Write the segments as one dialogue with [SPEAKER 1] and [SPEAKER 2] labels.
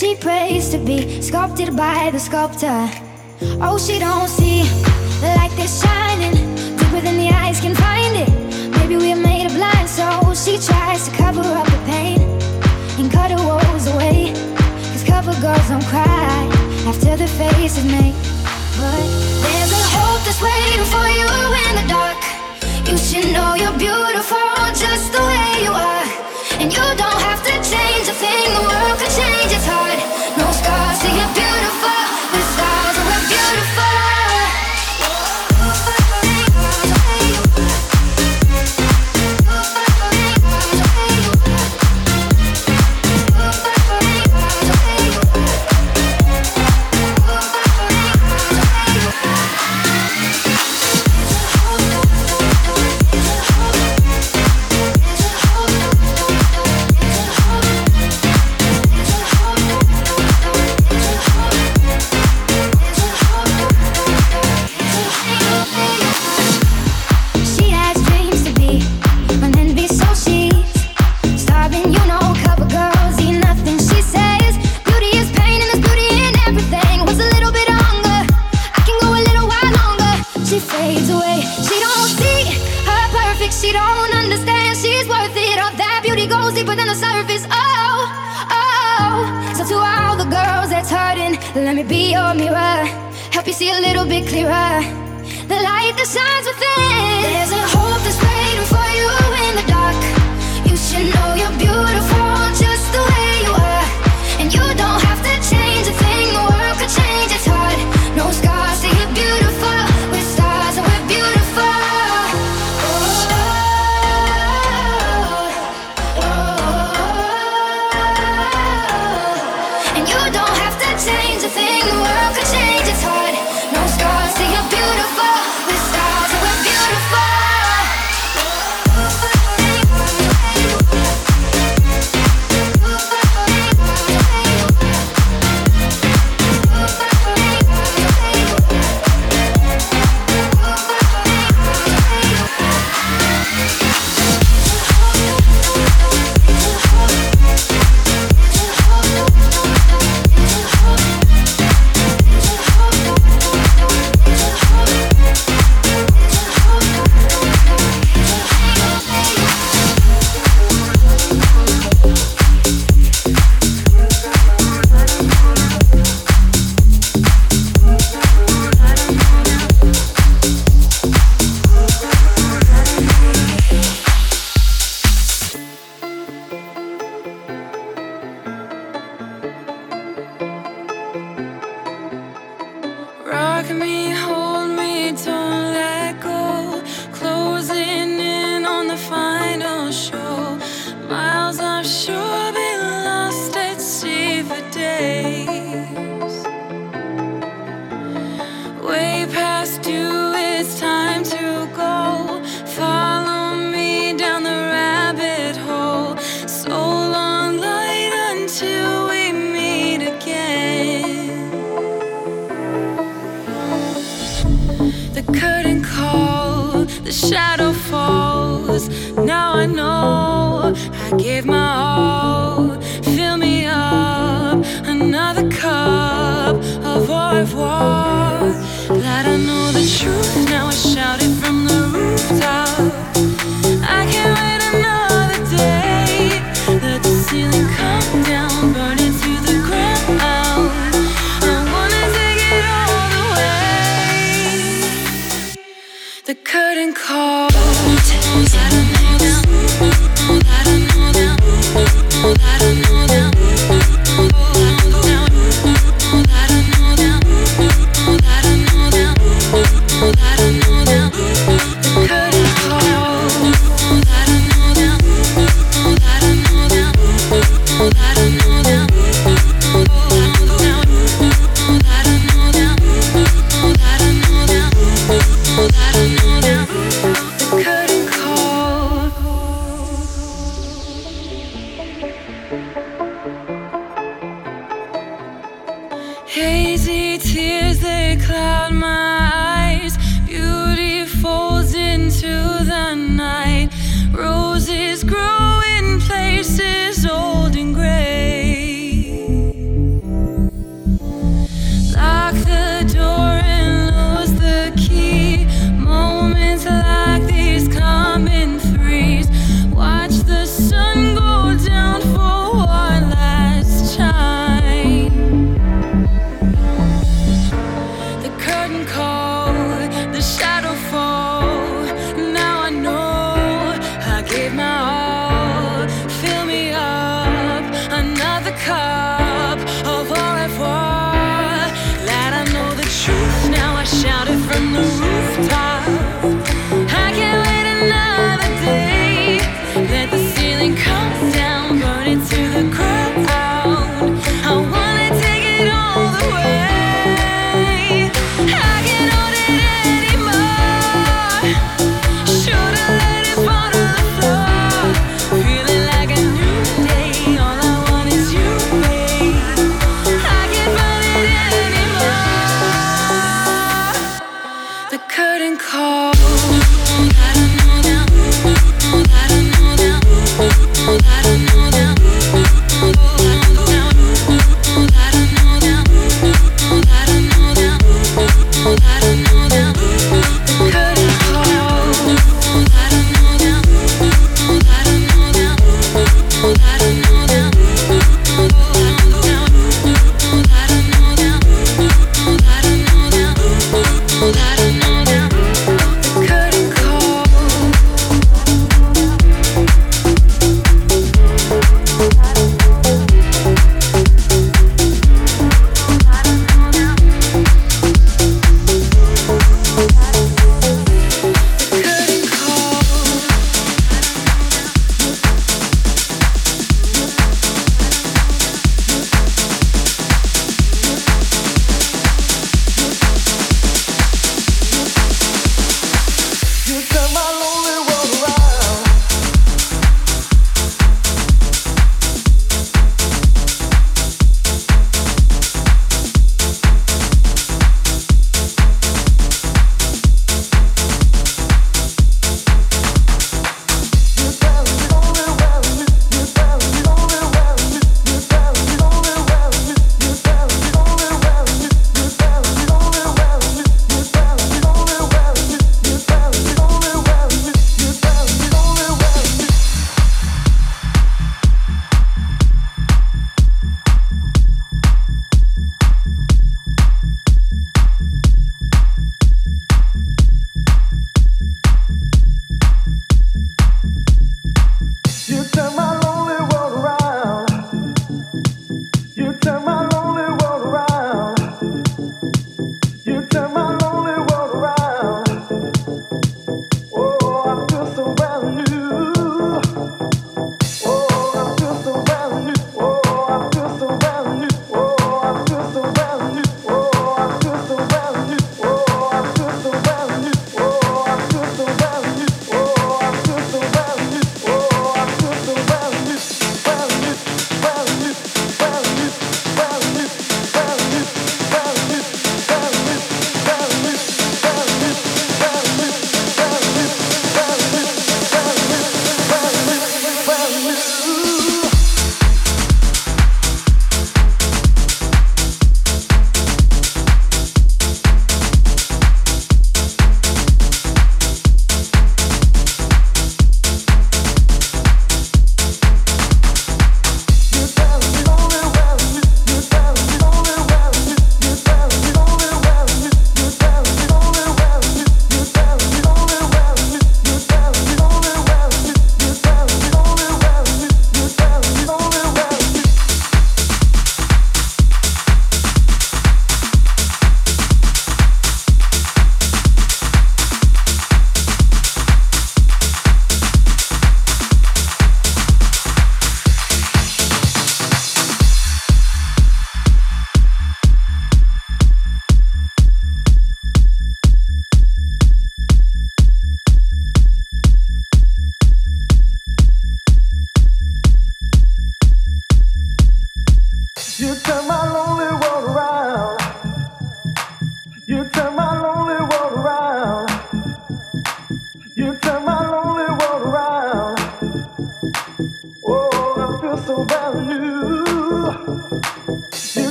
[SPEAKER 1] She prays to be sculpted by the sculptor. Oh, she don't see the light that's shining deeper than the eyes can find it. Maybe we're made of blind, so she tries to cover up the pain and cut her woes away. Cause cover girls don't cry after the face is made. But there's a hope that's waiting for you in the dark. You should know you're beautiful just
[SPEAKER 2] the way you are, and you don't have to change a thing. The world could change.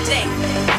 [SPEAKER 3] my day.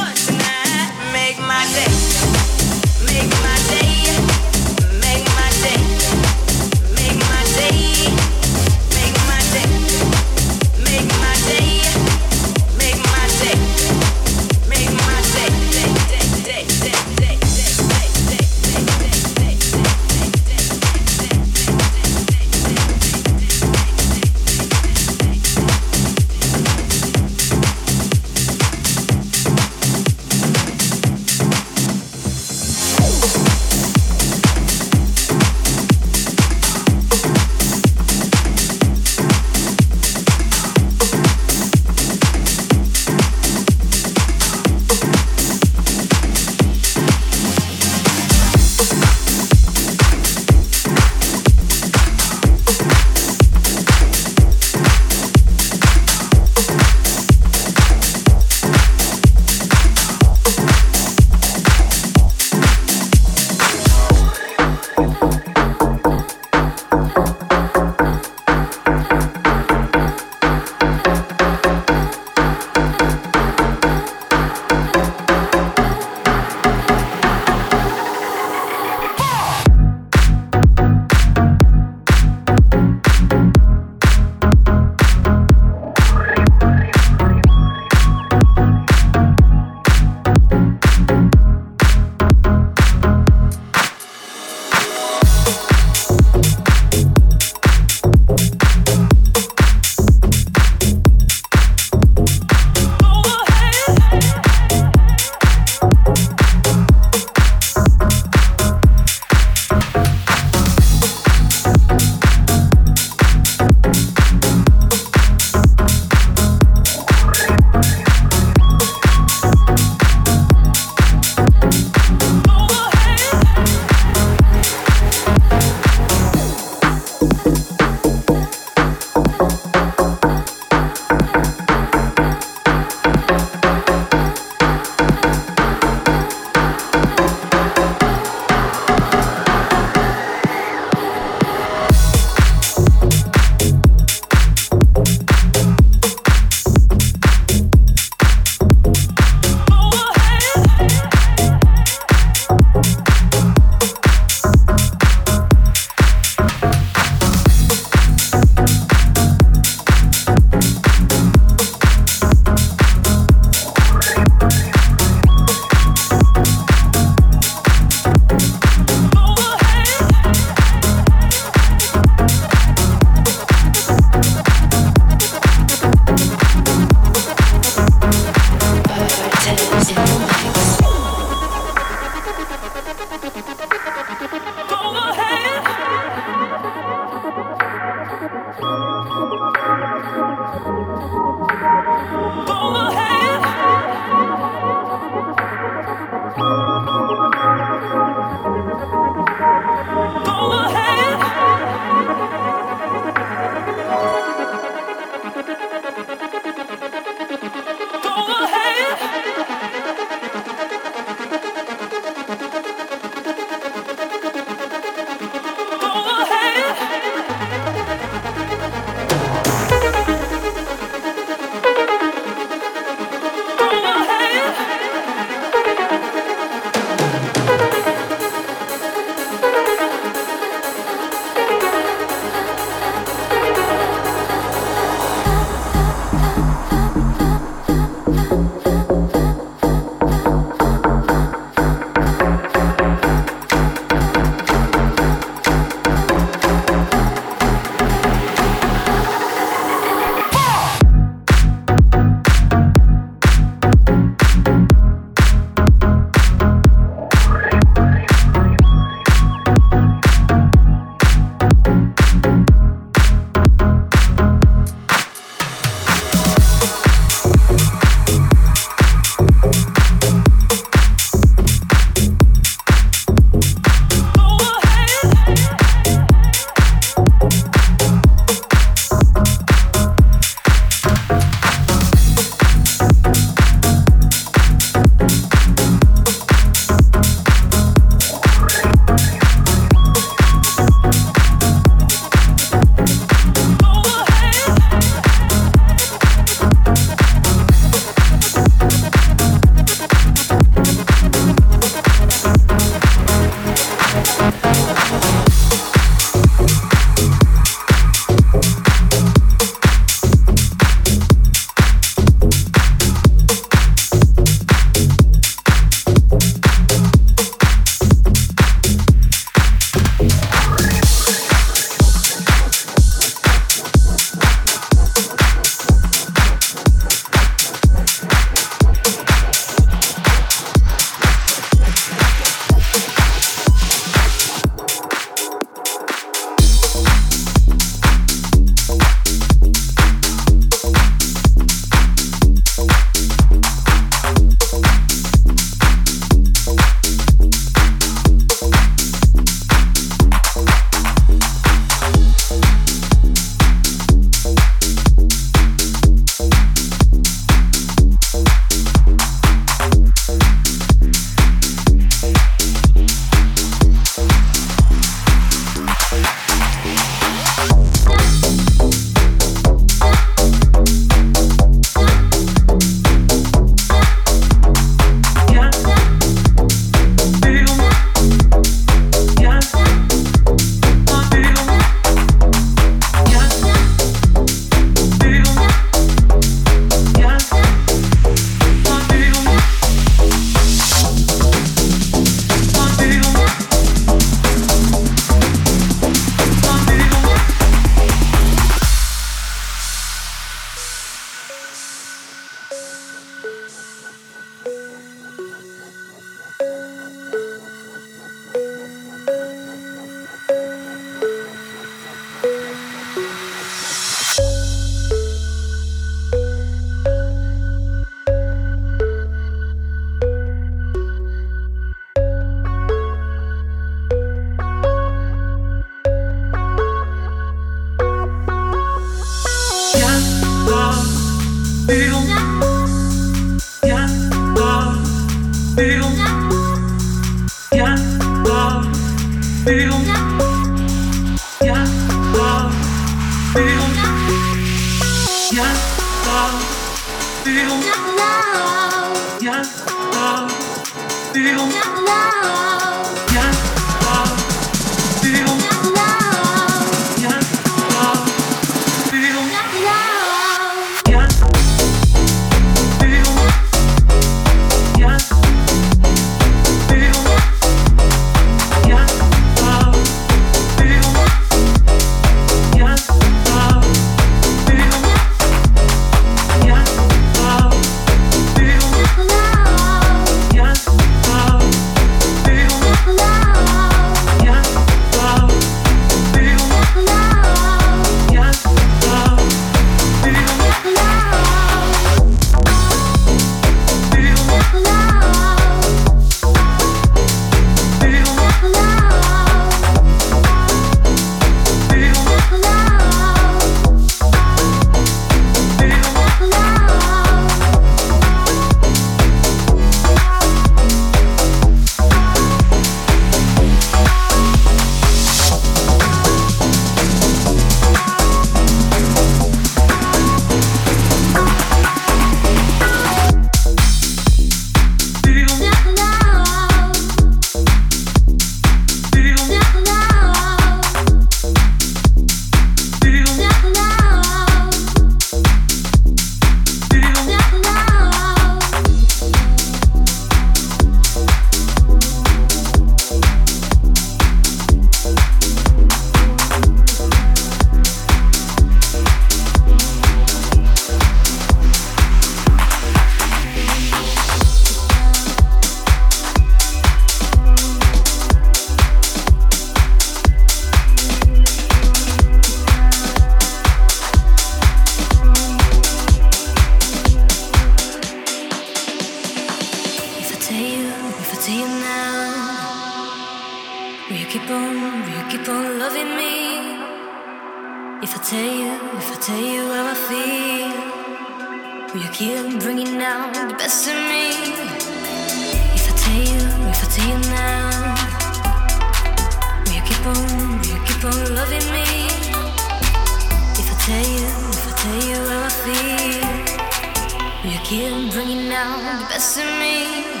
[SPEAKER 3] tell you, if I tell you how I feel, you care? Bring it out the best in me.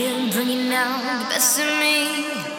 [SPEAKER 3] you, bringing out the best in me.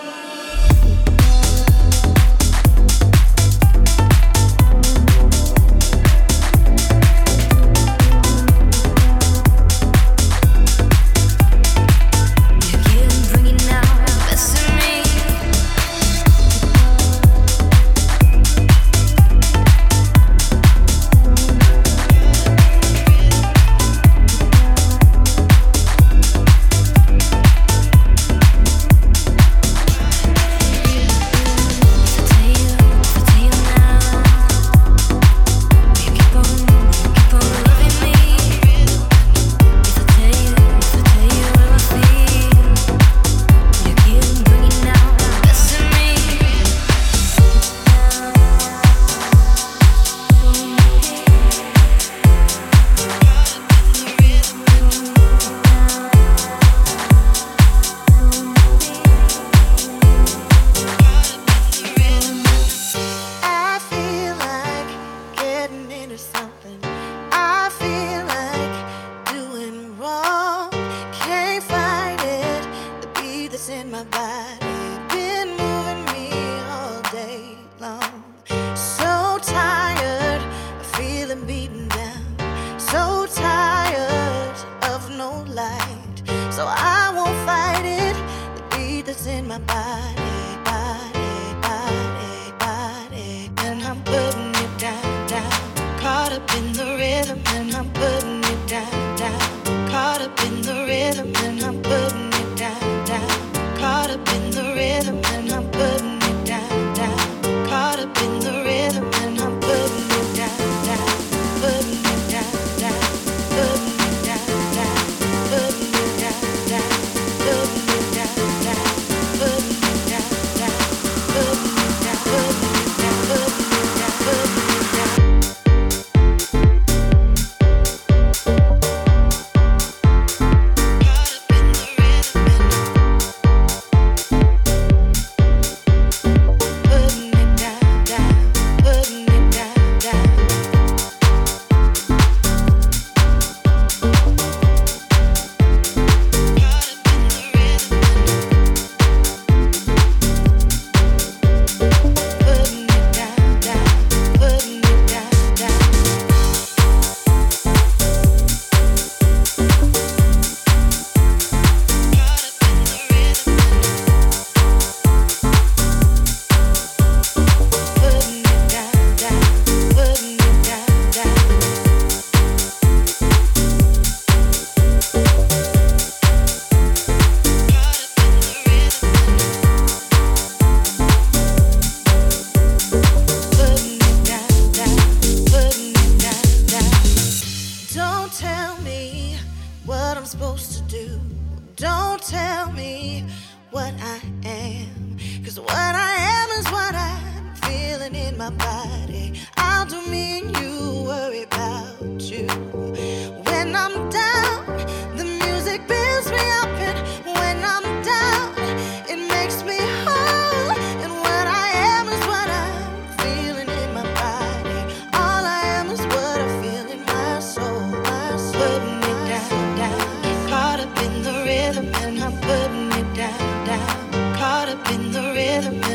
[SPEAKER 3] Down, down.
[SPEAKER 4] Caught up in the rhythm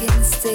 [SPEAKER 5] working